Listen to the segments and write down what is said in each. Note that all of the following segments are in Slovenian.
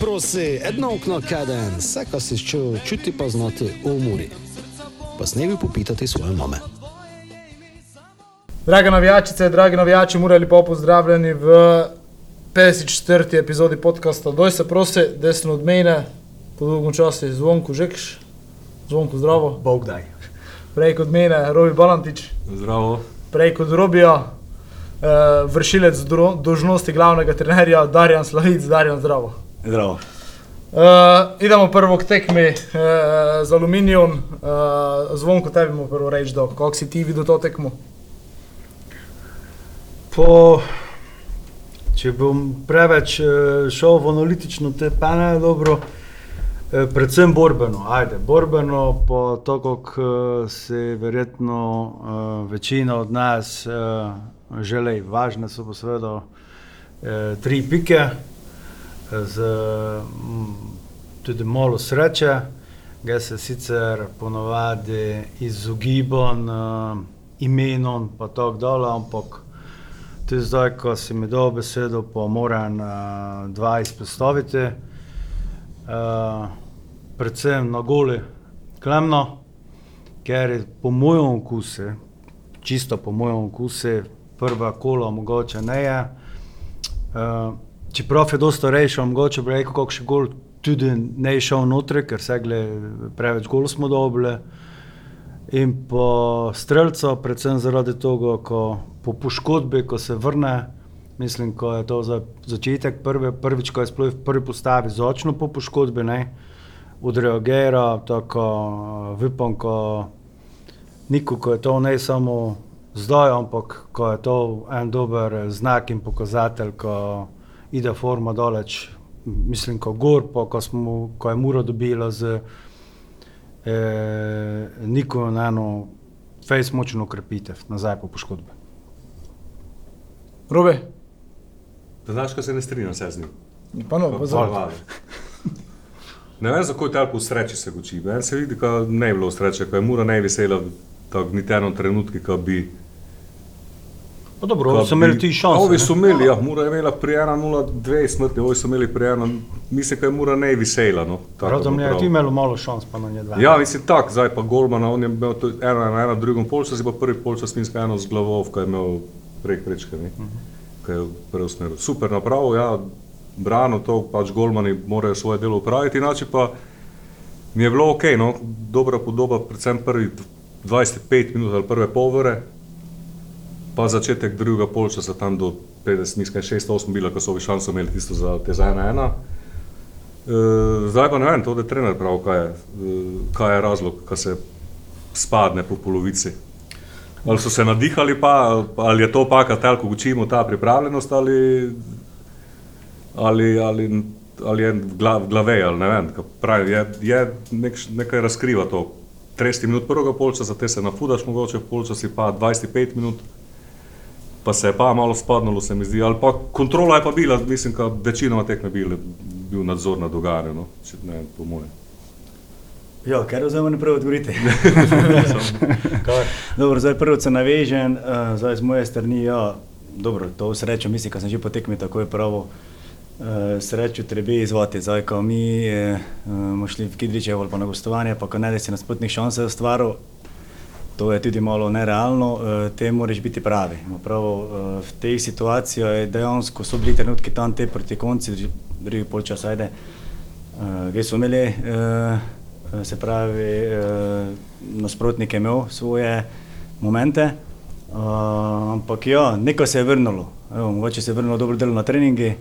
Prosi, edno okno kaden, vse, kar si čutil, čuti pa znati v muri. Pa snevi popitati svoje mame. Drage navijačice, dragi navijači, morali lepo pozdravljeni v 54. epizodi podcasta. Doj se prosi, desno od mene, po dolgem času je zvonko žekš, zvonko zdravo. Bog daj. Prej kot mene, Robi Balantič, Zdravo. prej kot Robija, eh, vršilec dolžnosti glavnega trenerja, Darjan Slavic, Darjan zdravo. Zdravo. Uh, idemo prvo k tekmi uh, z aluminijom. Uh, zvonko tebi bomo prvo reči, da kako si ti videl to tekmo. Po, če bom preveč eh, šel v analitično, te pa ne je dobro. Eh, Predvsem borbeno, ajde, borbeno, po to, kako se verjetno uh, večina od nas uh, želi. Važne so pa seveda uh, tri pike, z mm, tudi malo sreče, ga se sicer ponovadi izogibam uh, imenom, pa tako dalje, ampak tudi zdaj, ko si mi dal besedo, pa moram uh, dva izpostaviti. Uh, predvsem na goli klemno, ker je po mojem okusu, čisto po mojem okusu, prva kola mogoče ne je. Uh, čeprav je dosta rešil, mogoče bi rekel, kako še gol tudi ne je šel noter, ker se gle preveč gol smo dobili. In po streljcu, predvsem zaradi tega, ko po poškodbi, ko se vrne, mislim, ko je to za začetek, prve, prvič, ko je sploh v prvi postavi zočno po poškodbi, ne, odreagira, tako vipom, ko Niko, ko je to ne samo zdaj, ampak ko je to en dober znak in pokazatelj, ko ide forma doleč, mislim, ko gor, pa ko, smo, ko je Muro dobila z eh, Niko na eno fejs močno ukrepitev, nazaj po poškodbi. Robe, Da znaš, kaj se ne strinjam z njim. pa no, pa za. Hvala. Ne vem, zakaj tako v sreči se goči. Meni se vidi, da ne je bilo sreče, ko je mura ne vesela, tako niti eno trenutki, ko bi. Pa dobro, ko so imeli ti šanse. Ovi so imeli, ja, mura je imela pri 1-0-2 smrti, ovi so imeli pri 1, mislim, da je mura ne vesela. No, bo mi je ti imelo malo šans, pa na nje dva. Ja, mislim tako, zdaj pa Golman, on je imel to eno na eno, drugem polčasu, pa prvi polčas minska eno z glavovko je imel prek prečke, ne, ki je preusmeril. Super napravo, ja, brano to, pač Golmani morajo svoje delo upraviti, inače pa mi je bilo ok, no, dobra podoba, predvsem prvi 25 minut ali prve polvore, pa začetek drugega polčasa tam do 50, mislim, 6-8 bila, ko so ovi šanso imeli tisto za te za 1-1. Uh, zdaj pa ne vem, to je trener prav, kaj je, uh, kaj je razlog, da se spadne po polovici. Ali so se nadihali, pa, ali je to pa, kaj ko učimo ta pripravljenost, ali, ali, ali, ali je v gla- v glave, ali ne vem. kaj Pravi, je, je nek, nekaj razkriva to. 30 minut prvega polčasa, te se nafudaš, mogoče v polčasi pa 25 minut, pa se je pa malo spadnilo, se mi zdi. Ali pa kontrola je pa bila, mislim, da večinoma tekme bil, bil nadzor nad dogajanjem, no? če ne po mojem. Ja, ker vzamem ne prvo odgovorite. dobro, zdaj prvo se navežem, uh, zdaj z moje strani, ja, dobro, to srečo, mislim, ko sem že potekmil, tako je pravo. Uh, srečo treba izvati, zdaj ko mi uh, smo šli v Kidričevo ali pa na gostovanje, pa ko ne da si nasprotnih šans ustvaril, to je tudi malo nerealno, uh, te moraš biti pravi. Pravo, uh, v tej situaciji je dejansko so bili trenutki tam te proti konci, drugi polčas ajde, uh, ki so imeli se pravi, eh, nasprotnik je imel svoje momente, ampak ja, nekaj se je vrnilo. Evo, mogoče se je vrnilo dobro delo na treningi,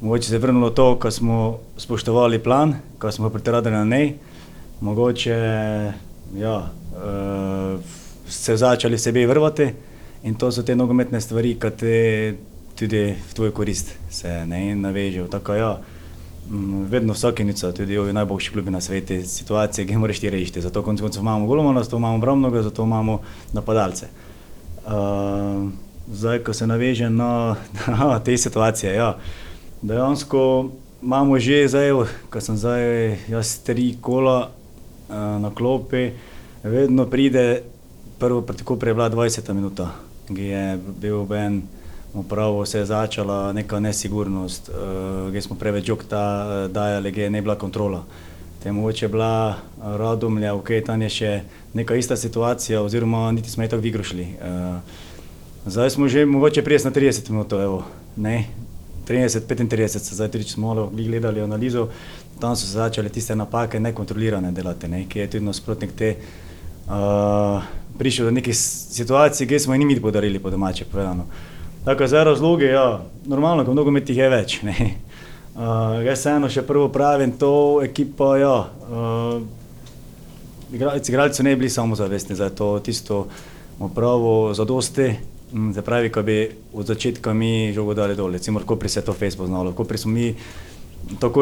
mogoče se je vrnilo to, ko smo spoštovali plan, ko smo pritiradili na nej, mogoče ja, se začeli sebe vrvati in to so te nogometne stvari, ki te tudi v tvoj korist se ne navežejo. Tako ja, Mm, Vedno vsakenica, tudi ovi najboljši klubi na svetu, situacije, ki moraš ti rešiti. Zato konec koncev imamo golomana, zato imamo bromnoga, zato imamo napadalce. Uh, zdaj, ko se navežem na, na te situacije, ja, dejansko imamo že zdaj, ko sem zdaj jaz tri kola uh, na klopi, vedno pride prvo proti Kopru je bila 20 minuta, ki je bil ben Upravo se je začela neka nesigurnost, uh, gdje smo preveč jokta uh, dajali, gdje ne bila kontrola. Te mogoče je bila Radomlja, ok, tam je še neka ista situacija, oziroma niti smo je tako vigrošli. Uh, zdaj smo že mogoče 50 na 30 minut, evo, ne, 30-35, zdaj tudi smo malo gledali analizo, tam so se začele tiste napake nekontrolirane delati, ne, ki je tudi nasprotnik te uh, prišel do nekih situacij, ki smo jih mi podarili po domače povedano. Tako za razloge, ja, normalno, ko mnogo metih je več, ne. Uh, jaz vseeno še prvo pravim, to ekipa, ja, uh, igralci, igralci ne bili samozavestni za to, tisto pravo zadosti, Se pravi, ko bi od začetka mi žogo dali dol, recimo, ko pri se to fez poznalo, ko pri smo mi tako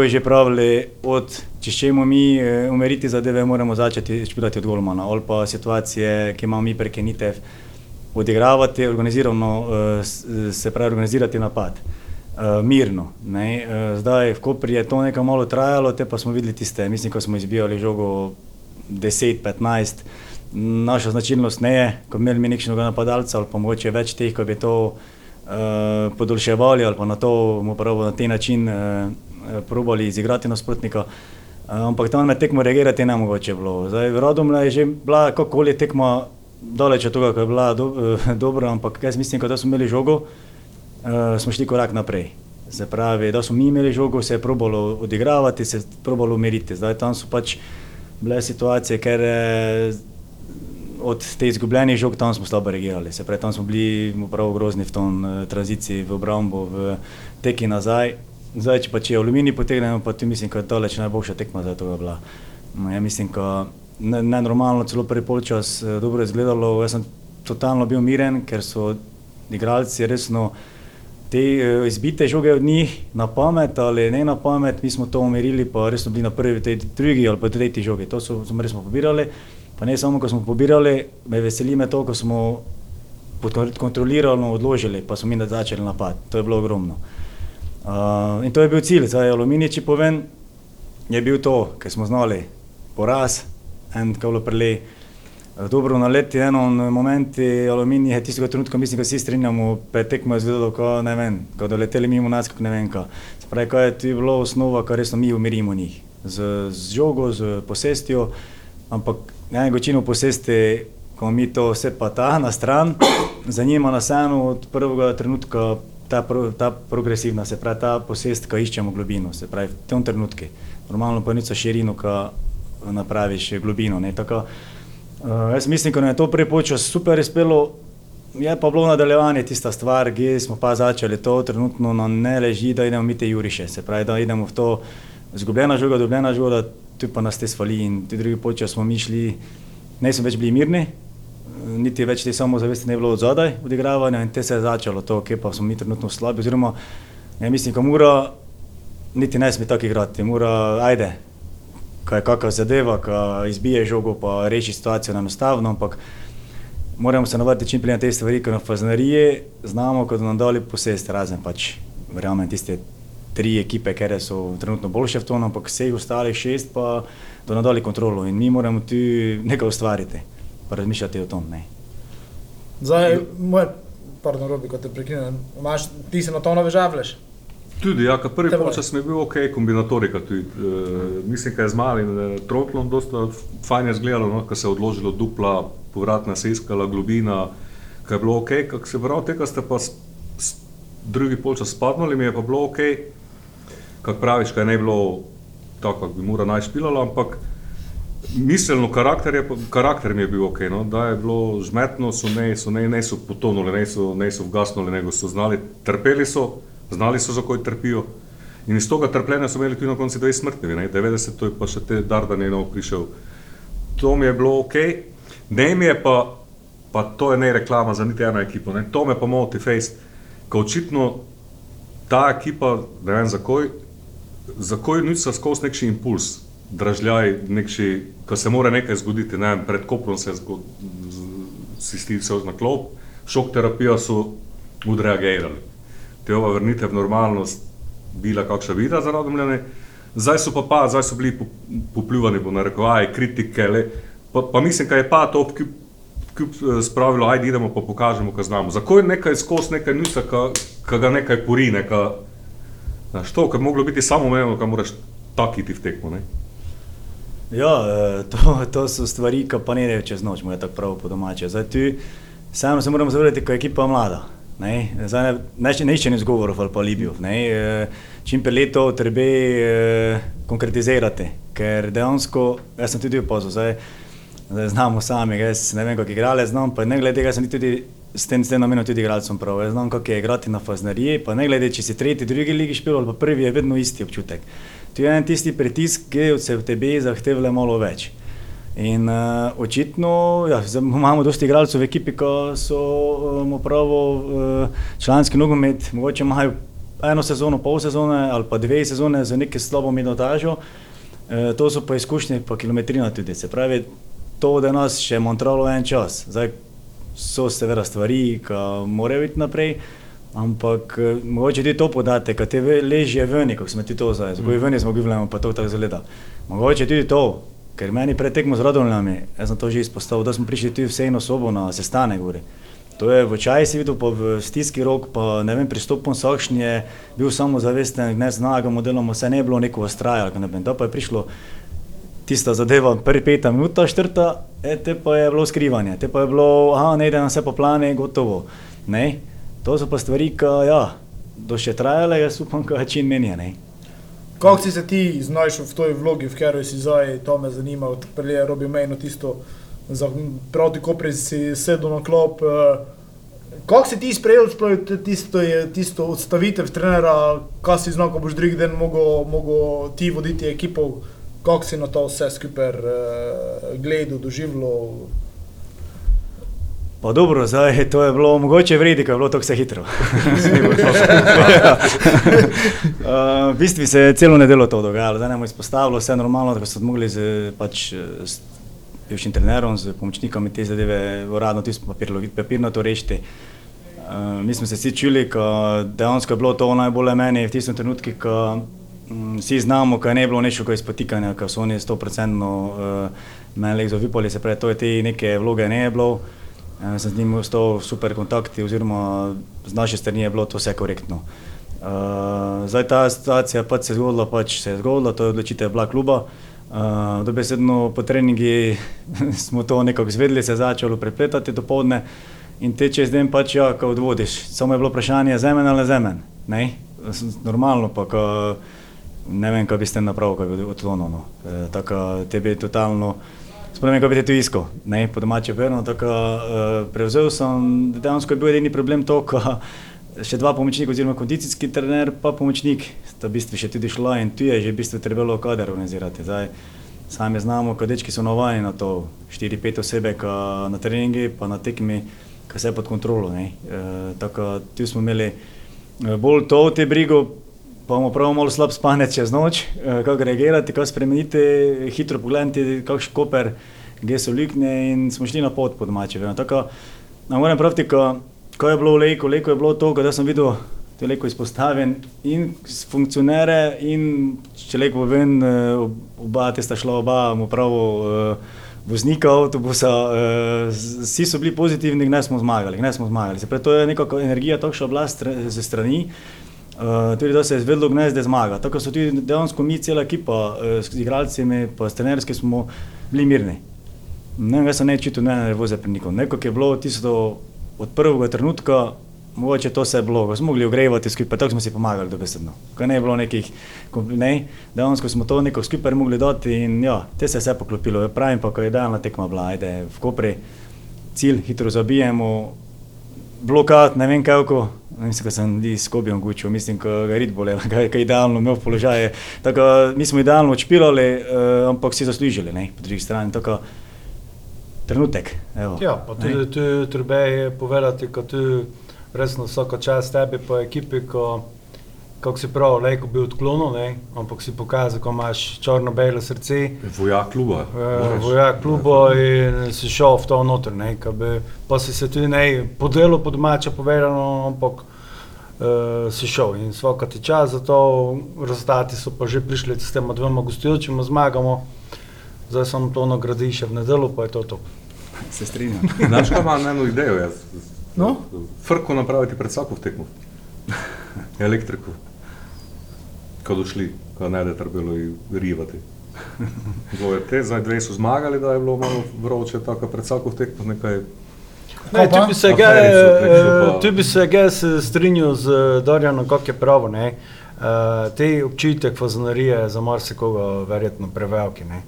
je že pravili, od če ćemo mi e, umeriti zadeve, moramo začeti špilati od golmana, ali pa situacije, ki imamo mi prekenitev, odigravati, organizirano, e, se pravi, organizirati napad. Mirno. Ne? Zdaj, v Kopri je to nekaj malo trajalo, te pa smo videli tiste, mislim, ko smo izbijali žogo 10-15, naša značilnost ne je, ko imeli nekšnega napadalca ali pa mogoče več teh, ko bi to uh, podaljševali ali pa na, to, pravi, na te način uh, probali izigrati nasprotnika. Uh, ampak tam med tekmo reagirati je nemogoče bilo. Zdaj, Radomlja je že bila, kakorkoli je tekma daleč od tega, ko je bila do, uh, dobra, ampak jaz mislim, da smo imeli žogo, uh, smo šli korak naprej. Se pravi, da smo mi imeli žogo, se je probalo odigravati, se je probalo umiriti. Zdaj tam so pač bile situacije, ker uh, od te izgubljenih žog tam smo slabo reagirali. Se pravi, tam smo bili prav grozni v tom uh, tranziciji, v obrambo, v teki nazaj. Zdaj, če pa če je aluminij potegnemo, pa ti mislim, da je to leč najboljša tekma za to bila. No, ja mislim, da ne normalno, celo prvi polčas uh, dobro je izgledalo. Jaz sem totalno bil miren, ker so igralci resno te uh, izbite žoge od njih na pamet ali ne na pamet, mi smo to umirili, pa resno bili na prvi, tej drugi ali pa tretji žogi. To so, smo resno pobirali. Pa ne samo, ko smo pobirali, me veseli me to, ko smo kontrolirano odložili, pa smo mi da začeli napad. To je bilo ogromno. Uh, in to je bil cilj, zdaj aluminij, če povem, je bil to, ker smo znali poraz, en kavlo prelej. Dobro na leti, eno moment, aluminij je tistega trenutka, mislim, da vsi strinjamo, pet tekmo je izgledalo, ko ne vem, ko da leteli mimo nas, kako ne vem, kaj. Spravi, kaj je ti bilo osnova, kar resno mi umirimo njih. Z, z žogo, z posestjo, ampak ne, večino posesti, ko mi to vse pa ta na stran, zanima nas eno od prvega trenutka ta, pro, ta progresivna, se pravi ta posest, ko iščemo globino, se pravi v tem trenutku. Normalno pa niso širino, ko napraviš globino. Ne, tako, uh, jaz mislim, da je to prepočas super izpelo, je pa bilo nadaljevanje tista stvar, ki smo pa začeli to trenutno na ne leži, da idemo mi te juriše, se pravi, da idemo v to zgubljena žoga, dobljena žoga, tu pa nas te svali in ti drugi počas smo mi šli, ne smo več bili mirni, niti več te samozavesti ne bilo od zadaj odigravanja in te se je začelo to, kje pa smo mi trenutno slabi, oziroma ja, mislim, ko mora, niti ne sme tako igrati, mora, ajde, kaj je kakva zadeva, ko izbije žogo pa reši situacijo enostavno, ampak moramo se navaditi čim prej na te stvari, ko na faznarije znamo, ko nam dali posest razen pač, verjamem, tiste tri ekipe, ker so trenutno boljše v tom, ampak vseh ostalih šest pa do nadalje kontrolo in mi moramo tu nekaj ustvariti, pa razmišljati o tom. Ne. Zdaj, moj, pardon, Robi, ko te prekinem, imaš, ti se na to navežavljaš? Tudi, ja, prvi polčas mi je bil ok, kombinatorika. Tudi, e, mislim, da je z malim e, trotlom dosta fajn izgledalo, no, ko se je odložilo dupla, povratna se iskala globina, ko je bilo ok, kako se pravi, tega ste pa s, s, drugi polčas spadnili, mi je pa bilo ok kako praviš, kaj ne bilo tako, kako bi mora naj špilalo, ampak miselno karakter, je, karakter mi je bil ok, no? da je bilo žmetno, so ne, so ne, ne so potonuli, ne so, ne so vgasnuli, nego so znali, trpeli so, znali so, za koj trpijo. In iz tega trpljenja so imeli tudi na koncu dve smrtni, ne? 90 to je pa še te Dardane nov prišel. To mi je bilo ok, ne mi je pa, pa to je ne reklama za niti eno ekipo, ne? to me pa moti face, ko očitno ta ekipa, ne vem zakoj, zakaj niso skozi neki impuls, dražljaj, nekši, ko se mora nekaj zgoditi, ne, pred koprom se si stisnil na klop, šok terapijo so odreagirali. Te ova vrnitev v normalnost bila kakšna vida za radomljene, zdaj so pa pa, zdaj so bili popljuvani, bo narekovaj, kritike, le, pa, pa mislim, kaj je pa to, kljub eh, spravilu, ajde idemo pa pokažemo, kaj znamo. Zakaj nekaj skozi nekaj nusa, ki ga nekaj pori, neka, znaš, to, kar moglo biti samo umevno, kaj moraš takiti v tekmo. Ne? Ja, eh, to, to so stvari, ki pa ne reče čez noč, moja tako prav po domače. Zdaj tu samo se moramo zavedati, ko je ekipa mlada. Ne, Zdaj, ne, ne, išče ni zgovorov ali pa Libijo. Eh, čim pe leto treba eh, konkretizirati, ker dejansko, jaz sem tudi opozoril, zdaj, zdaj znamo sami, jaz ne vem, kako igrale, znam, pa ne glede tega, sem tudi s tem, s tem namenom tudi igralcem prav. Jaz znam, kako je igrati na fazneriji, pa ne glede, če si tretji, drugi ligi špil ali pa prvi, je vedno isti občutek. Tu je en tisti pritisk, ki se v tebi zahteva malo več. In uh, očitno ja, imamo dosti igralcev v ekipi, ki so um, pravo uh, članski nogomet, mogoče imajo eno sezono, pol sezone ali pa dve sezone za neke slabo minutažo. Uh, to so pa izkušnje, pa kilometrina tudi. Se pravi, to, da nas še montralo en čas. Zdaj so seveda stvari, ki morajo biti naprej. Ampak eh, mogoče ti to podate, kad te leži ven, kako smo ti to zdaj, zgoj ven smo bili, pa to tako zgleda. Mogoče tudi to, ker meni pretekmo z radoljami, jaz sem to že izpostavil, da smo prišli tudi vse eno sobo na sestanek gori. To je v čaji si videl, pa v stiski rok, pa ne vem, pristopom sakšnji je bil samo zavesten, ne znaga modelom, vse ne je bilo neko ustraja, ne vem, da pa je prišlo tista zadeva, prvi peta minuta, štrta, e, te pa je bilo skrivanje, te pa je bilo, aha, ne ide na vse po plane, gotovo. Ne? To so pa stvari, ki ja, do še trajale, jaz upam, da je čim menjene. Kako si se ti znašel v toj vlogi, v kateri si zdaj, to me zanima, odprli je robil mejno tisto, za, prav tako prej si sedel na klop. Uh, kako si ti sprejel tisto, je, tisto odstavitev trenera, kaj si znal, ko boš drugi dan mogel ti voditi ekipo, kako si na to vse skupaj uh, gledal, doživljal? Pa dobro, zdaj to je bilo mogoče vredi, ker je bilo to vse hitro. uh, v bistvu se je celo nedelo to dogajalo, zdaj nam je izpostavilo vse normalno, da so mogli z, pač, s bivšim trenerom, z pomočnikom te zadeve uradno tisto papirno to rešiti. Uh, mi smo se vsi čuli, da dejansko je bilo to najbolje meni v tistem trenutku, ko um, vsi znamo, da ne bilo nečega izpotikanja, ker so oni 100% uh, meni zaupali, se pravi, to je te neke vloge ne je bilo. Uh, sem z njim ostal super kontakti, oziroma z naše strani je bilo to vse korektno. Uh, zdaj ta situacija pač se je zgodila, pač se je zgodila, to je odločitev bila kluba. Uh, Dobesedno po treningi smo to nekako izvedeli, se je začelo prepletati do povdne in te čez dan pač ja, ko odvodiš. Samo je bilo vprašanje zemen ali zemen. Ne? Normalno pa, ko, ne vem, kaj bi ste napravili, kaj bi odklonil. No. E, tako tebi je totalno. Spomnim, kako bi te tu iskal, ne, po domače verno, tako uh, prevzel sem, dejansko je bil edini problem to, ko še dva pomočnika, oziroma kondicijski trener, pa pomočnik, sta v bistvu še tudi šla in tu je že v bistvu trebalo kader organizirati. Zdaj, sami znamo, ko dečki so navajeni na to, štiri, pet osebe, ko na treningi, pa na tekmi, ko se je pod kontrolo, ne. Uh, tako tu smo imeli uh, bolj to te brigo, pa bomo prav malo slab spanec čez noč, uh, kako reagirati, kako spremeniti, hitro pogledati, kakšen koper, gdje so likne in smo šli na pot po domače. Vem. Tako, na moram praviti, ko, ko je bilo v Leku, Leku je bilo to, da sem videl te Leko izpostavljen in funkcionere in če Leko ven, oba te sta šla, oba mu pravo uh, voznika avtobusa, uh, vsi so bili pozitivni, ne smo zmagali, ne smo zmagali. Pravi, to je nekako energija, še oblast ze strani. Uh, tudi da se je zvedlo, da je zmaga. Tako so tudi dejansko mi, cela ekipa, uh, s igralci, pa s trenerski, smo bili mirni. Ne vem, jaz sem ne čutil, ne nervoze pri nikom. Neko je bilo tisto od prvega trenutka, mogoče to se je bilo, ko smo mogli ogrevati skupaj, tako smo si pomagali dobesedno. Ko ne je bilo nekih, ne, dejansko smo to neko skupaj mogli dati in ja, te se je vse poklopilo. Pravim pa, ko je idealna tekma bila, ajde v Kopri, cilj hitro zabijemo, blokad, ne vem kako. Mislim, da sem tudi s Kobijem gučil, mislim, da je rit bolel, da je idealno imel položaje. Tako, mi smo idealno odšpilali, uh, ampak si zaslužili, ne, po drugi strani. Tako, trenutek. Evo, ja, pa tudi tu treba je povedati, ko tu resno vsako čas tebi po ekipi, ko, kako si prav, lejko bi odklonil, ne, ampak si pokazal, ko imaš črno-belo srce. Vojak kluba. Uh, vojak kluba in si šel v to noter, ne, bi, pa si se tudi ne, po delu po domače povedano, ampak uh, si šel in svaka ti čas, zato rezultati so pa že prišli s tem dvema gostujočima zmagamo zdaj samo to nagradi še v nedelu, pa je to to. se strinjam. Znaš, kaj imam eno idejo? Jaz, No? Frko napraviti pred vsako tekmo. Elektriko. Ko došli, ko najde trebalo in rivati. Dvoje te, zdaj dve so zmagali, da je bilo malo vroče, tako pred vsako tekmo nekaj. Ne, tu bi se ga, eh, tu bi se ga se strinjal z Dorjanom, kako je pravo. Ne? Uh, te občutek fazonarije je za marsikoga verjetno preveliki. Ne?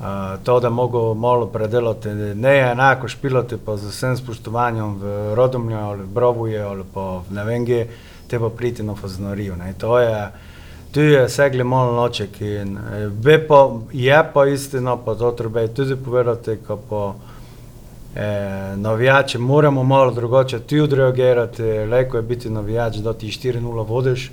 Uh, to, da mogo malo predelati, ne je enako špilati pa z vsem spoštovanjem v Rodomlju ali v Brovuje ali pa v ne vem kje, te pa priti na fazonarijo. Ne? To je, tu je segli malo noček in eh, ve pa, je pa istina, pa to treba tudi povedati, ko pa E, navijači moramo malo drugače tudi odreagirati, leko je biti navijač, da ti 4-0 vodiš, e,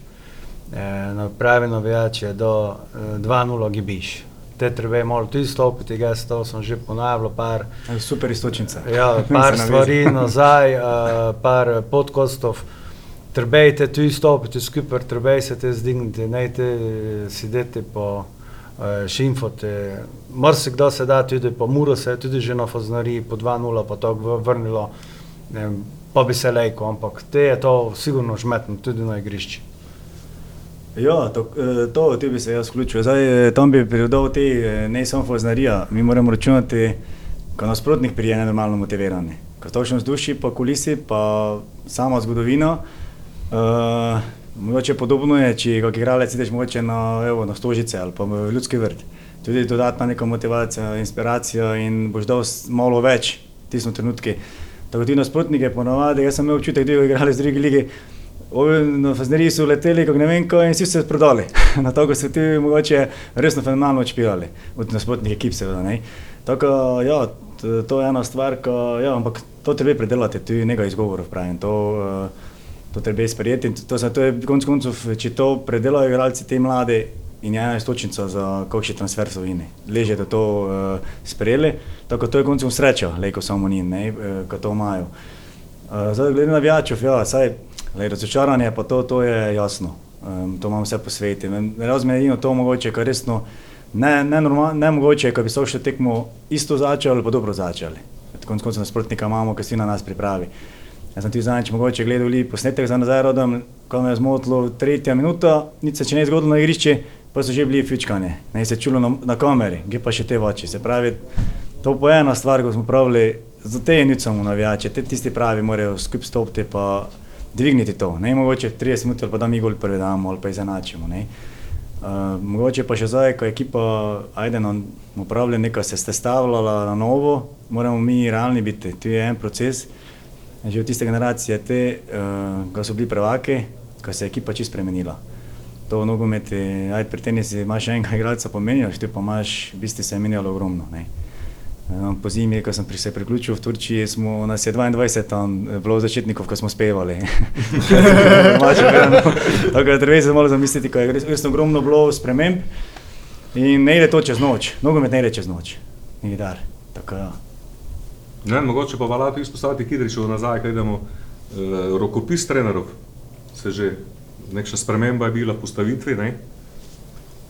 na pravi navijač je da e, 2-0 gibiš. Te treba malo tudi stopiti, jaz to sem že ponavljal par, Super istočnica. ja, par stvari nazaj, uh, par podkastov. Trebejte tu stopiti skupaj, trebej se te zdigniti, ne te sedeti po uh, šimfote. Marsikdo se da tudi po muru, se je tudi že na Foznari po 2-0 pa to vrnilo, vem, pa bi se lejko, ampak te je to sigurno žmetno tudi na igrišči. Ja, to, eh, to bi se jaz vključil. Zdaj, eh, tam bi pridodal te, eh, ne samo foznarija, mi moramo računati, ko nasprotnik prije nenormalno motivirani. Ko točno vzdušje, pa kulisi, pa sama zgodovina. Uh, mogoče podobno je, če kot igralec ideš mogoče na, evo, na stožice ali pa v ljudski vrt. Tudi dodatna neka motivacija, inspiracija in boš dal malo več v tistem trenutku. Tako ti nasprotnike ponavadi, jaz sem imel občutek, da je igralec druge lige. Ovi na Fazneriji so leteli, kako ne vem, ko in vsi so se prodali. Na to, ko so ti mogoče resno fenomenalno odšpirali, od nasprotnih ekip seveda. Ne. Tako, ja, to je ena stvar, ko, ja, ampak to treba predelati, tu je nekaj izgovorov pravim. To, eh, to treba sprejeti in to, to, je konc koncev, če to predelajo igralci te mlade in je ena istočnica za kakšen transfer so vini. Leže, da to uh, sprejeli, tako to je koncev sreča, lejko samo ni, ne, uh, ko to imajo. Uh, zdaj, glede na vijačev, ja, saj, lej, razočaranje pa to, to je jasno. Um, to imam vse po svetu. Razumem edino to mogoče, kar resno ne, ne, normal, ne mogoče, ko bi se še tekmo isto začeli ali pa dobro začeli. Konec koncev nasprotnika imamo, ki si na nas pripravi. Jaz sem ti zadnjič mogoče gledal posnetek za nazaj rodom, ko me je zmotilo tretja minuta, nič se še ne je zgodilo na igrišču, pa so že bili fičkani, ne se čulo na, na kameri, gdje pa še te oči. Se pravi, to je ena stvar, ko smo pravili, za te nič samo navijače, te tisti pravi morajo skupaj stopiti pa dvigniti to. Ne mogoče 30 minut ali pa da mi gol prvi damo ali pa izenačimo. Ne. Uh, mogoče pa še zdaj, ko je ekipa ajde na upravljanje, nekaj se je stavljala na novo, moramo mi realni biti. Tu je en proces, že od tiste generacije, te, uh, ko so bili prvaki, ko se je ekipa čisto spremenila. To v nogometi, ajde pri tenisi imaš enega igralca pomenijo, ti pa imaš, v bistvu se je menjalo ogromno. Ne. Um, po zimi, ko sem pri se priključil v Turčiji, smo, nas je 22 tam eh, bilo začetnikov, ko smo spevali. Tako da treba se malo zamisliti, ko je res, ogromno bilo sprememb in ne gre to čez noč, nogomet ne gre čez noč, ni dar. Tako, ja. Ne, mogoče pa valjato izpostaviti Kidričevo nazaj, kaj idemo. Eh, rokopis trenerov, se že nekša sprememba je bila postavitvi, ne?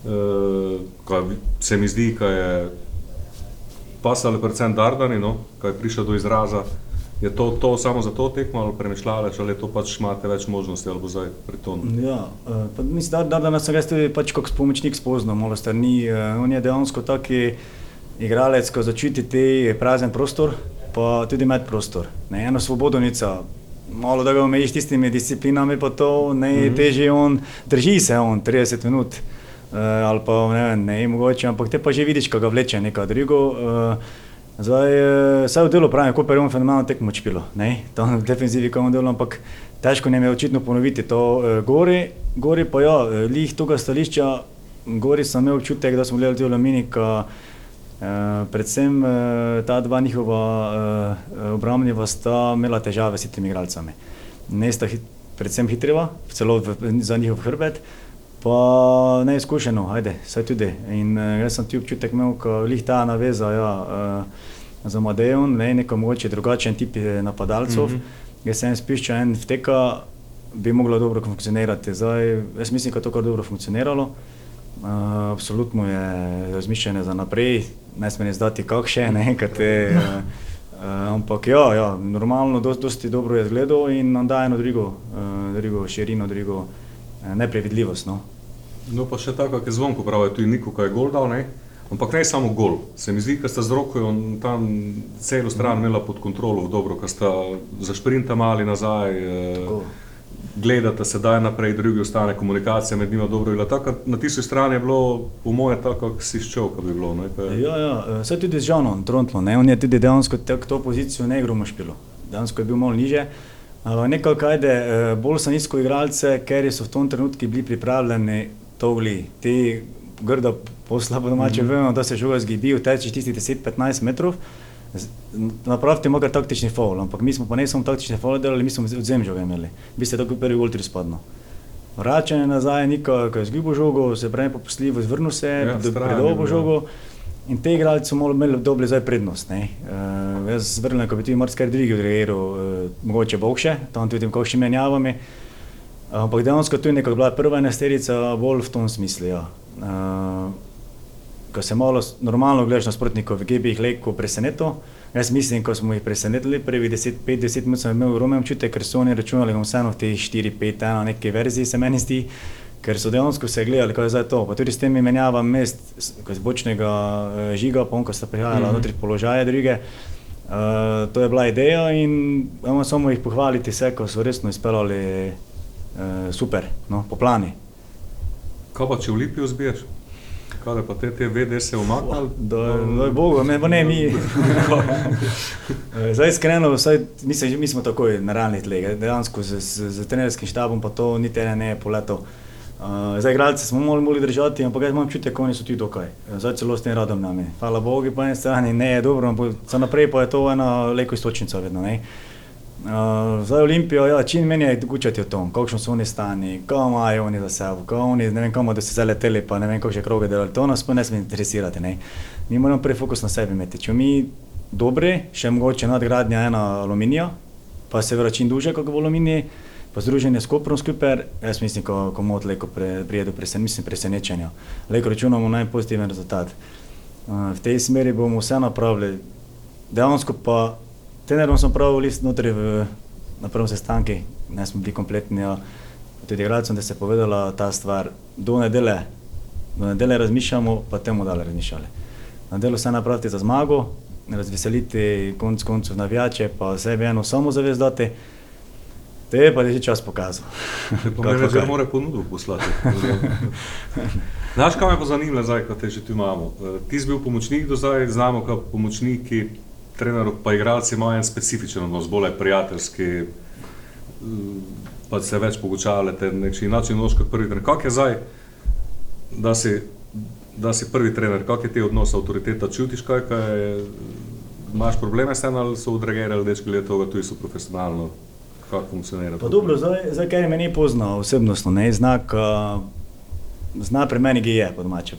Eh, ko se mi zdi, ko je pasalo predvsem Dardani, no, ko je prišel do izraza, je to, to samo za to tekmo ali premišljale, ali to pač imate več možnosti, ali bo zdaj pri tom. Ja, uh, pa mislim, da, da, da nas sem jaz tudi pač kot pomočnik spoznal, malo strani. Uh, on je dejansko taki igralec, ko začuti te prazen prostor, pa tudi med prostor. Ne, eno svobodnica, malo da ga omejiš tistimi disciplinami, pa to ne mm -hmm. teže on, drži se on 30 minut. Uh, ali pa ne ne, mogoče, ampak te pa že vidiš, ko ga vleče neka drugo. Uh, Zdaj, eh, vse v delu pravim, kot je on fenomenalno tekmo čpilo, ne, to v defenzivi, ko je delo, ampak težko nam je očitno ponoviti to. Eh, gori, gori pa ja, eh, lih tega stališča, gori sem imel občutek, da smo gledali tudi Laminika, eh, predvsem eh, ta dva njihova eh, obrambnika sta imela težave s temi igralcami. Ne sta hit, predvsem hitreva, celo v, za njihov hrbet, pa neizkušeno, ajde, saj tudi. In jaz sem ti občutek imel, ko lih ta naveza ja, za Madejon, ne, neko mogoče drugačen tip eh, napadalcev. Mm -hmm. Jaz sem spiščal en vteka, bi moglo dobro funkcionirati. Zdaj, jaz mislim, da je to kar dobro funkcioniralo. Uh, absolutno je razmišljanje za naprej, ne smem izdati kakšne, ne, kaj te. Uh, Uh, ampak ja, ja normalno, dosti, dosti dobro je zgledal in nam daje eno drugo, uh, drugo širino, drugo uh, neprevidljivost. No. No, pa še tako, je zvonko pravi, tu je Niko, ki je gol dal, ne? ampak ne samo gol. Se mi zdi, da sta z roko tam celo stran imela pod kontrolo, dobro, ker sta zašprinta mali nazaj. Uh, gledate sedaj naprej, drugi ostane komunikacija med njima dobro. Tako, na tisti strani je bilo, po moje, tako, kot si ščel, kot bi bilo. Ne, pa... Ja, ja, vse tudi z Žanom, Trontlo, ne? on je tudi dejansko to pozicijo ne igro mošpilo, dejansko je bil malo niže. Nekaj kajde, eh, bolj so nizko igralce, ker so v tom trenutku bili pripravljeni to vli. Ti grdo posla po domače mm -hmm. vemo, da se žoga zgibi, teče tistih 10-15 metrov. Napraviti mogo taktični faul, ampak mi smo pa ne samo taktični faul delali, mi smo odzem žoga imeli. Vi ste tako prvi ultri spadno. Vračanje nazaj, niko, ko je zgubil žogo, se pravi popustljivo, zvrnil se, ja, predolgo žogo. In te igralci so imeli dobre zdaj prednost. Uh, jaz zvrnem, ko bi ti morski drugi odreagiral, uh, mogoče boljše, tam tudi v kakšni menjavami. Ampak dejansko tu je nekako bila prva enesterica bolj v tom smislu. Ja. Uh, ko se malo normalno gledaš na sprotnikov, ki bi jih lahko presenetil. Jaz mislim, ko smo jih presenetili, prvi 5-10 minut sem imel rumem čute, ker so oni računali, da bom vseeno v teh 4-5-1 neke verziji se meni zdi, ker so dejansko se gledali, kaj je zdaj to. Pa tudi s temi menjavam mest, ko z bočnega uh, žiga, pa on, ko sta prihajala mm -hmm. notri položaje druge. Uh, to je bila ideja in imamo samo jih pohvaliti vse, ko so resno izpeljali uh, super, no, po plani. Kaj pa če v Lipijo zbiješ? Kaj pa te, te vede se umaknili? Da je Bog, ne, mi. Zdaj, iskreno, vsaj, mislim, mi smo takoj na realnih tleh, dejansko z, z, z trenerskim štabom pa to niti ne je poleto. Uh, zdaj, igralce smo morali, morali držati, ampak jaz imam čutek, oni so tudi dokaj. Zdaj celo s tem radom nami. Hvala Bogu, po eni strani ne je dobro, ampak za naprej pa je to ena leko istočnica vedno. Ne? Uh, zdaj Olimpijo, ja, čim meni je gučati o tom, kakšno so oni stani, kako imajo oni za sebe, kako oni, ne vem, da so se leteli, pa ne vem, kako še kroge delali, to nas pa ne sme interesirati. Ne. Mi moramo prej fokus na sebi imeti. Če mi dobri, še mogoče nadgradnja ena aluminija, pa se vračim duže, kako v aluminiji, pa združenje s Koprom skupaj, jaz mislim, ko, ko mod leko pre, prijedu presen, mislim, presenečenja. Leko računamo najpozitiven rezultat. Uh, v tej smeri bomo vse napravili. Dejansko pa Trenerom smo prav list notri v, na prvem sestanku, ne smo bili kompletni, ja. tudi igralcem, da se je povedala ta stvar. Do nedele, do nedele razmišljamo, pa temu dalje razmišljali. Na delu se napraviti za zmago, razveseliti konc koncev navijače, pa sebi eno samo zavezdati. Te je pa že čas pokazal. Pomeni, da mora ponudbo poslati. Znaš, kaj me pa zanima, zdaj, ko te že tu imamo? Eh, ti si bil pomočnik do zdaj, znamo, kot pomočniki trenerov, pa igralci imajo en specifičen odnos, bolj prijateljski, pa se več pogučavljate, nekaj način noč kot prvi trener. Kak je zdaj, da si, da si prvi trener, kak je ti odnos avtoriteta, čutiš kaj, kaj je, imaš probleme s tem ali so odreagirali dečki leta toga, tudi so profesionalno, kako funkcionira? Pa dobro, zdaj, zdaj kaj me ni poznal osebnostno, ne, znak, uh, zna pri meni, je, po domače,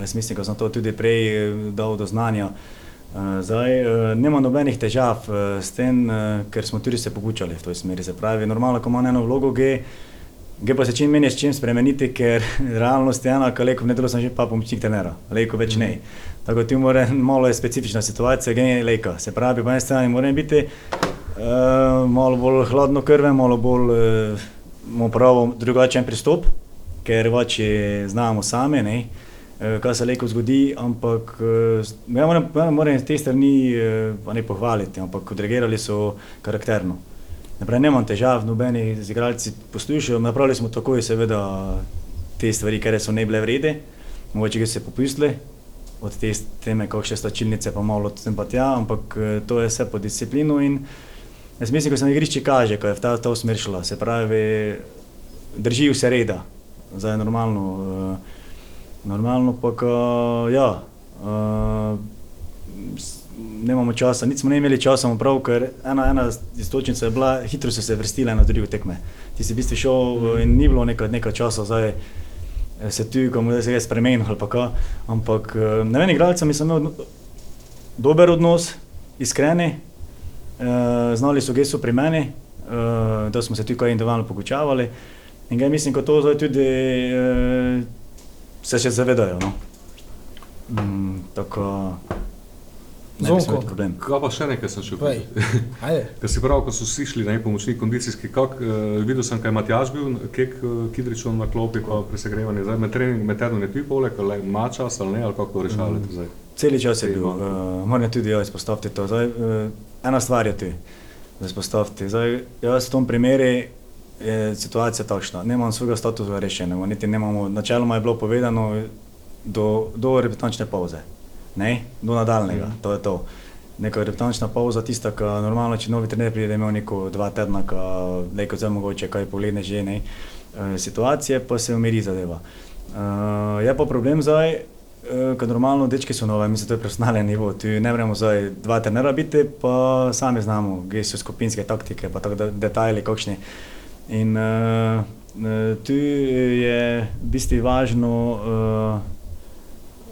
jaz mislim, ko sem to tudi prej dal do znanja, uh, Eh, zdaj, eh, nema nobenih težav eh, s tem, ker smo tudi se pogučali v toj smeri. Se pravi, normalno, ko ima eno vlogo, G, G pa se čim meni s čim spremeniti, ker realnost je ena, kaj leko, ne delo sem že pa pomočnik tenera, leko več ne. Tako ti mora, malo je specifična situacija, G je leka. Se pravi, po eni strani mora biti uh, malo bolj hladno krve, malo bolj uh, pravo drugačen pristop, ker vači znamo sami, ne. Uh, Eh, kaj se lahko zgodi, ampak eh, ja moram, ja moram te strani eh, ne pohvaliti, ampak odreagirali so karakterno. Naprej, nemam težav, nobeni igralci poslušajo, napravili smo takoj seveda te stvari, ker so ne bile vrede, mogoče so se popustili od te teme, kako še stačilnice, pa malo od tem pa tja, ampak to je vse po disciplinu in jaz mislim, ko se na igrišči kaže, ko je v ta, ta smer šla, se pravi, držijo se reda, zdaj normalno. Uh, Normalno pa, ka, ja, uh, nemamo časa, nismo ne imeli časa, prav, ker ena, ena istočnica je bila, hitro so se vrstile na druge tekme. Ti si v bistvu šel mm. in ni bilo nekaj, nekaj časa, zdaj se tu, ko se je spremenil ali pa kaj. Ampak ne vem, igralcem sem imel dober odnos, iskreni, uh, znali so gesu pri meni, uh, da smo se tu kaj individualno pogučavali. In ga mislim, kot to zdaj tudi. Uh, se še zavedajo. No? Mm, tako, Ne bi smel biti problem. Kaj pa še nekaj sem še videl? Ker si prav, ko so si šli na en pomočnik kondicijski, kak, uh, videl sem, kaj je Matjaž bil, kek uh, Kidričon na klopi, pa pri segrevanju. Zdaj med trening, med tednom je ti poleg, ali ima čas ali ne, ali kako rešavate Mm. zdaj. Celi čas je bil, uh, moram tudi jaz izpostaviti to. Zdaj, uh, ena stvar je tu, da izpostaviti. Zdaj, jaz v tom primeru je situacija takšna, nemam svojega statusa rešenega, niti nemamo, načeloma je bilo povedano do, do reprezentančne pauze, ne, do nadaljnega, to je to. Neka reprezentančna pauza, tista, ki normalno, če novi trener pride, ima neko dva tedna, neko zdaj mogoče kaj poglede že, ne, uh, situacije pa se umiri zadeva. Uh, je pa problem zdaj, Uh, Ker normalno dečki so nove, mislim, to je profesionalen nivo. Tu ne moremo zdaj dva trenera biti, pa sami znamo, gdje so skupinske taktike, pa tako da, detajli kakšni. In uh, uh, tu je v bistvu važno, uh,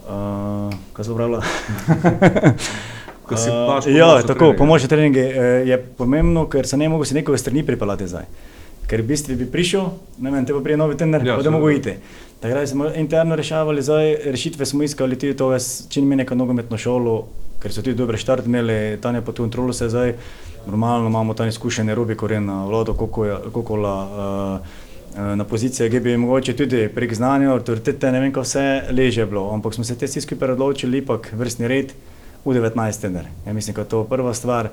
uh, kaj so pravila? Ko si Uh, baš ja, tako, treninge. pomoč treninge uh, je pomembno, ker se ne mogo si nekoga strani pripeljati zdaj. Ker v bistvu bi prišel, ne vem, te pa prije novi trener, Ja, pa da mogo iti. Takrat smo interno rešavali, zdaj rešitve smo iskali tudi to, čim mi neko nogometno šolo, ker so tudi dobre štart imeli, tam je pod kontrolo se zdaj, normalno imamo tam izkušene Robi Korena, Vlado Kokoja- Kokola, uh, uh, na pozicije, ki bi mogoče tudi prek znanja, avtoritete, ne vem, kaj vse leže bilo, ampak smo se te vsi skupaj odločili, ipak vrstni red v 19 tener. Ja, mislim, da je to prva stvar.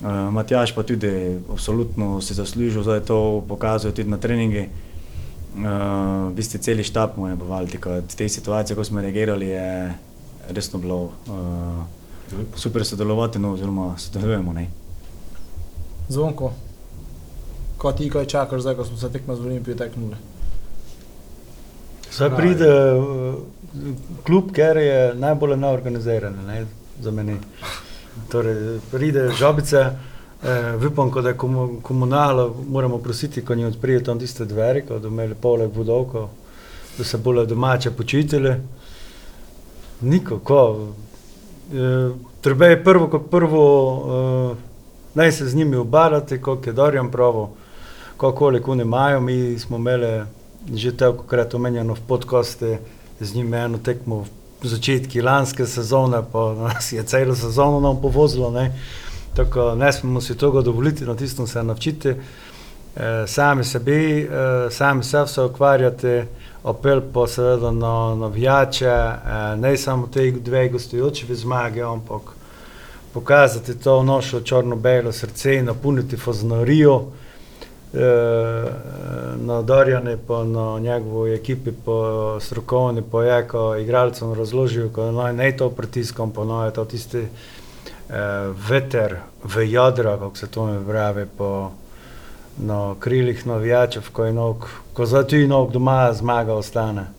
Uh, Matjaš pa tudi absolutno si zaslužil, zdaj to pokazuje tudi na treningi. Uh, v bistvu celi štab mu je bavali, v tej situaciji, ko smo reagirali, je resno bilo uh, super sodelovati, no, oziroma sodelujemo. Ne. Zvonko. Ko ti kaj čakaš zdaj, ko smo se tekmo z Olimpijo teknuli? Zdaj pride uh, klub, ker je najbolj neorganiziran ne, za mene. Torej, pride žabice, eh, ko da je komu, komunalo, moramo prositi, ko jim odprijo tam tiste dveri, ko da imeli poleg vodovkov, da se bolj domače počutili. Niko, ko. E, treba je prvo kot prvo, e, naj se z njimi obadati, kot je Dorjan pravo, koliko oni imajo. Mi smo imeli že tolikokrat omenjeno v podkaste z njimi eno tekmo v začetku lanske sezone, pa nas je celo sezono nam povozilo. Ne. Tako ne smemo si tega dovoliti, na tistem se naučiti. E, sami sebi, e, sami se se ukvarjate, apel pa seveda na navijače, e, ne samo te dve gostujoči v zmagi, ampak pokazati to našo črno-belo srce, napolniti faznorijo, e, na Darjane pa na njegovo ekipi, pa strokovni, pa je, ko igralcem razložil, ko naj ne to pritiskom, pa naj to tisti e, veter v jadra, kako se to mi pravi, po na krilih navijačev, ko je nog, ko za ti nog doma zmaga ostane.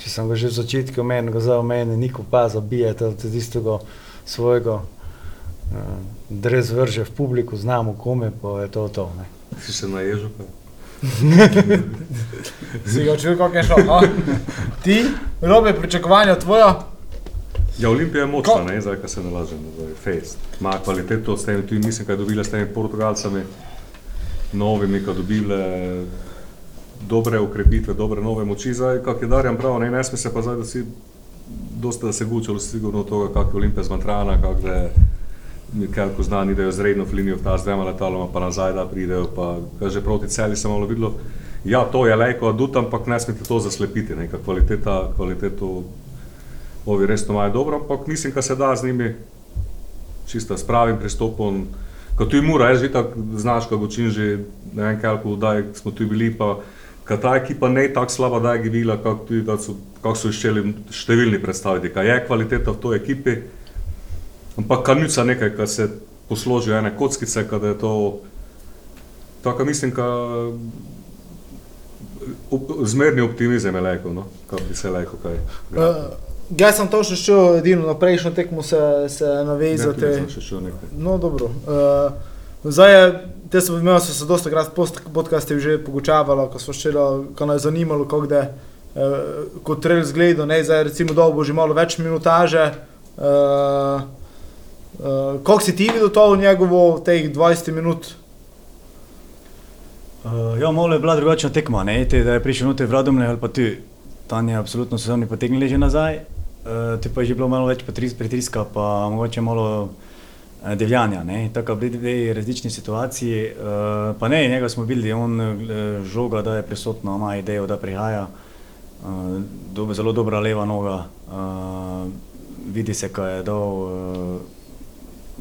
Če sem ga že v začetku omenil, ga za meni niko pa zabije, je tistega svojega uh, dres vrže v publiku, znamo kome, pa je to to. Ne. Si se naježil? kaj? Si ga čutil, kako je šlo? a? Ti, robe pričakovanja tvoja? Ja, Olimpija je Ko- močna, ne, zdaj, ko se nalažem, zdaj, fejst. Ima kvaliteto, s tem tudi mislim, kaj je dobila s temi Portugalcami, novimi, ko dobile dobre ukrepitve, dobre nove moči, zdaj, kak je Darjan prav, ne, ne sme se pa zdaj, da si dosta da se gučalo sigurno od toga, kak je Olimpija zmatrana, kak da je Kelko znani, da je zredno v linijo ta z dvema letaloma, pa nazaj, da pridejo, pa kar že proti celi sem malo videlo. Ja, to je lejko adut, ampak ne smete to zaslepiti, neka kvaliteta, kvaliteto ovi resno imajo dobro, ampak mislim, da se da z njimi čisto s pravim pristopom. Kot tu je mura, jaz tako znaš, kako učim že ne vem koliko daj smo tu bili, pa kad ta ekipa ne je tako slaba, da je gibila, kako da so, kako so iščeli številni predstaviti, kaj je kvaliteta v toj ekipi, ampak kanuca nekaj, kar se posložijo ene kockice, kada je to, tako mislim, ka op, zmerni optimizem je lejko, no, kako bi se lejko kaj. Uh, jaz sem to še šel, edino na prejšnjo tekmo se, se Ne, navezati. sem še šel nekaj. No, dobro. Uh, zdaj je, te so imeli so se dosta krat podcaste že pogučavalo, ko smo ščeli, ko nas je zanimalo, kako da uh, kot trail zgledo, ne, zdaj recimo dolgo že malo več minutaže. Uh, uh, koliko si ti videl to njegovo teh 20 minut? Uh, ja, malo je bila drugačna tekma, ne, te, da je prišel noter v Radomlje ali pa tu. Tam je absolutno sezoni potegnili že nazaj. uh, tu pa je že bilo malo več pritiska, pa mogoče malo uh, devjanja. ne. Tako bili dve različni situaciji. Uh, pa ne, njega smo videli, on uh, žoga, da je prisotno, ima idejo, da prihaja. Uh, dobe, zelo dobra leva noga, uh, vidi se, kaj je dal uh,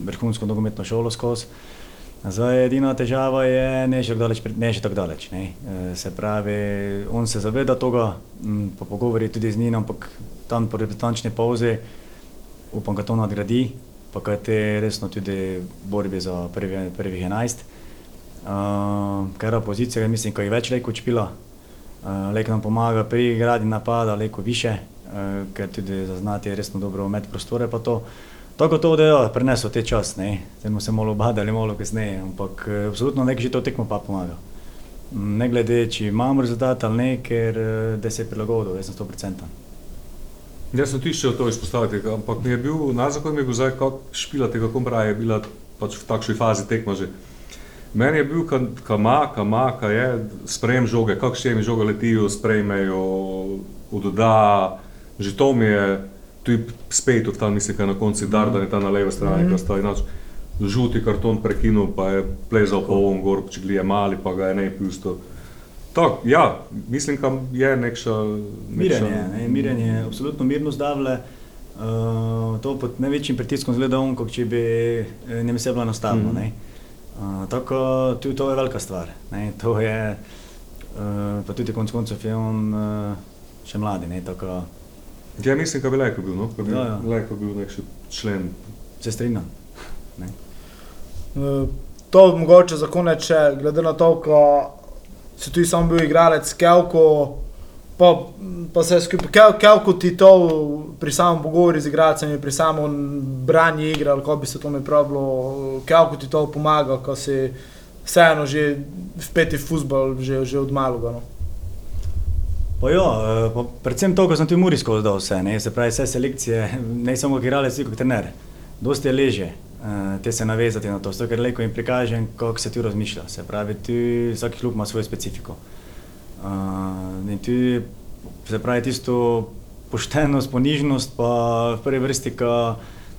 vrhunsko nogometno šolo skozi. Zdaj, edina težava je, ne še daleč, ne še tako daleč. Ne. E, Se pravi, on se zaveda tega, m, po pogovori tudi z njim, ampak tam po reprezentančni pauzi upam, da to nadgradi, pa kaj te resno tudi borbi za prvi, prvih 11. Uh, ker opozicija, mislim, ko je več leko čpila, uh, leko nam pomaga pri gradi napada, leko više, uh, ker tudi zaznati resno dobro med prostore pa to. Tako to, da je prenesel te čas, ne, zdaj smo se malo obadali, malo kasneje, ampak eh, absolutno nek že to tekmo pa pomaga. Mm, Ne glede, če imam rezultat ali ne, ker eh, da se je prilagodil, jaz sem 100%. Jaz sem ti še to izpostaviti, ampak mi je bil nazakon, mi je bil zdaj, kako špilate, kako pravi, je bila pač v takšni fazi tekma že. Meni je bil ka- kama, kama, ka je sprejem žoge, kako še mi žoge letijo, sprejmejo, odda, že to mi je, tu je spet od tam, mislim, ka na konci Dardan je ta na levi strani, mm -hmm. sta inač žuti karton prekinul, pa je plezal po ovom gor, če gli je mali, pa ga je ne pusto. Tako, ja, mislim, da je nekša... Mirenje, ne, mirenje, absolutno mirno zdavle. Uh, to pod največjim pritiskom zgleda on, kot če bi eh, njim se bilo enostavno. Mm. Uh, tako tu, to je velika stvar. Ne, to je, uh, pa tudi konec koncev je on uh, še mladi. Ne, tako, Ja, mislim, da bi lahko bil, no? bi Ja, ja. lahko bil nek člen. se strinjam. Ne. Eh, To mogoče za konec, še, glede na to, ko si ti sam bil igralec, Kelko, pa, pa se skupaj, Kel, Kelko ti to pri samem pogovoru z igralcem, pri samem branju igre, ali kako bi se to mi pravilo, Kelko ti to pomaga, ko si vseeno že vpeti v futbol, že, že od malega. No. Pa jo, eh, pa predvsem to, ko sem ti v Muri skozi dal vse, ne, se pravi vse selekcije, ne samo igralec, tudi kot trener. Dosti je leže te se navezati na to, zato ker leko jim prikažem, kako se tu razmišlja. Se pravi, tu vsak klub ima svojo specifiko. Uh, in tu se pravi tisto poštenost, ponižnost, pa v prvi vrsti, ko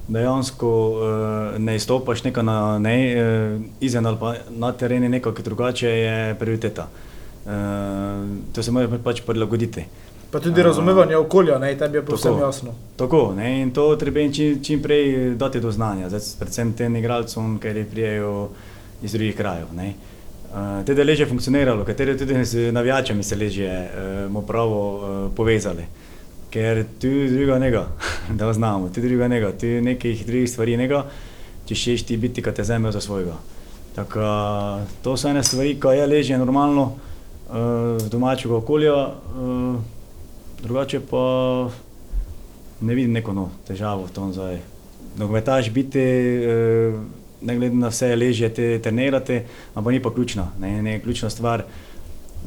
dejansko uh, ne izstopaš nekaj na ne, uh, izven ali pa na terenu nekaj, ki drugače je prioriteta. Uh, to se mora pač prilagoditi. Pa tudi razumevanje okolja, ne, tebi je povsem Tako. jasno. Tako, ne, in to treba čim, čim prej dati do znanja, zdaj, predvsem tem igralcem, ki prijejo iz drugih krajev. Ne. Uh, te deleže funkcioniralo, katere tudi z navijačami se leže uh, pravo uh, povezali. Ker tu druga njega, da znamo, tu druga njega, tu nekih drugih stvari njega, če šeš ti biti, kad te zame za svojega. Tako, uh, to so ene stvari, ko je leže normalno uh, domačega okolja, uh, drugače pa ne vidim neko no, težavo v tom zdaj. Nogometaš biti, eh, ne glede na vse, leže te trenirate, ampak ni pa ključna. Ne, ne ključna stvar,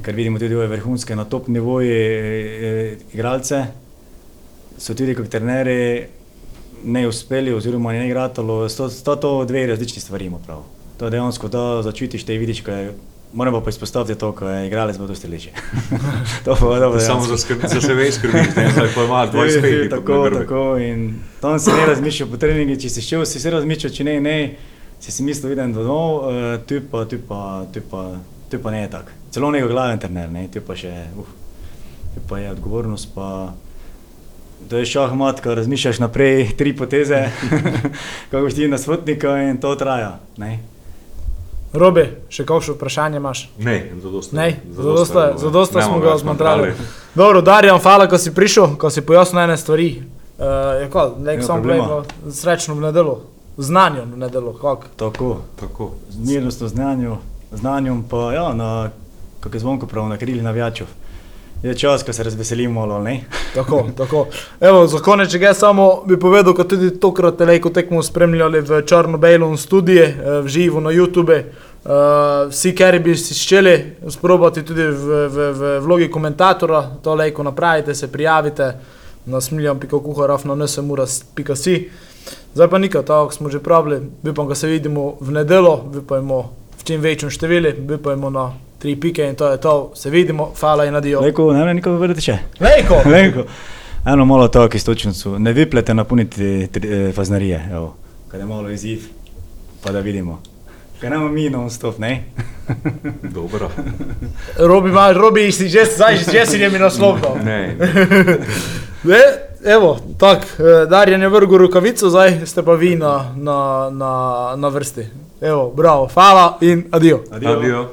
ker vidimo tudi ove vrhunske na top nivoju eh, igralce, so tudi kot trenerji ne uspeli oziroma ne igratalo, sto, to dve različni stvari ima prav. To je dejansko, da začutiš te vidiš, kaj je. Moram pa izpostaviti to, ko je igralec bo dosti leže. to pa dobro. Samo za, skrb, za sebe skrbiš, ne zdaj pa ima 25 let. Tako, tako. In tam si ne razmišljal po treningu, če si šel, si se razmišljal, če ne, ne, si si mislil, idem domov, uh, tu pa, tu pa, tu pa, tu pa ne je tako. Celo njegov glaven trener, ne, tu pa še, uf, tu pa je odgovornost, pa to je šahmat, ko razmišljaš naprej, tri poteze, kako boš ti na svotnika in to traja. Ne. Robi, še kakšno vprašanje imaš? Ne, zadosta. Ne, zadosta, zadosta smo ga zmontrali. zmontrali. Dobro, Darjan, hvala, ko si prišel, ko si pojasnil ene stvari. Uh, je kot, nek sam gledal, srečno v nedelo, znanju v nedelo, kako. Tako, Tako. z mirnostjo, znanju, znanjem pa, ja, na, kako je zvonko prav, na krili navijačev. Je čas, ko se razveselimo, ali ne? Tako, tako. Evo, za konec, če ga samo bi povedal, da tudi tokrat telejko tekmo spremljali v Črno-Bejlom studije, eh, v živo na YouTube. Uh, vsi, ki bi si želeli sprobati tudi v, v, v vlogi komentatora, to lejko napravite, se prijavite na smiljam.kuharaf na nsemura.si. Zdaj pa nikaj, tako smo že pravili, pa, ko se vidimo v nedelo, imamo v čim večjem številu, imamo na tri pike in to je to. Se vidimo, hvala in adijo. Lejko, ne vem, nikogar vedete še. Lejko! Lejko. eno malo tako istočnico, ne vyplete napuniti tri- eh, faznarije, evo, kad je malo izziv, pa da vidimo. Kaj nam mi non stop, ne? Dobro. Robi, ima, Robi, si že, zdaj že si je mi naslov dal. Ne, Ne, evo, tako, eh, Darjan je vrgel rukavico, zdaj ste pa vi na, na, na, na vrsti. Evo, bravo, hvala in adijo. Adijo. adijo.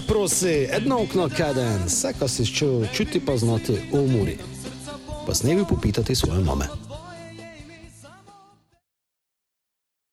Se prosi, edno okno kaden, vse, kar si čutil, čuti pa znati umori. Pa s nebi popitati svoje mame.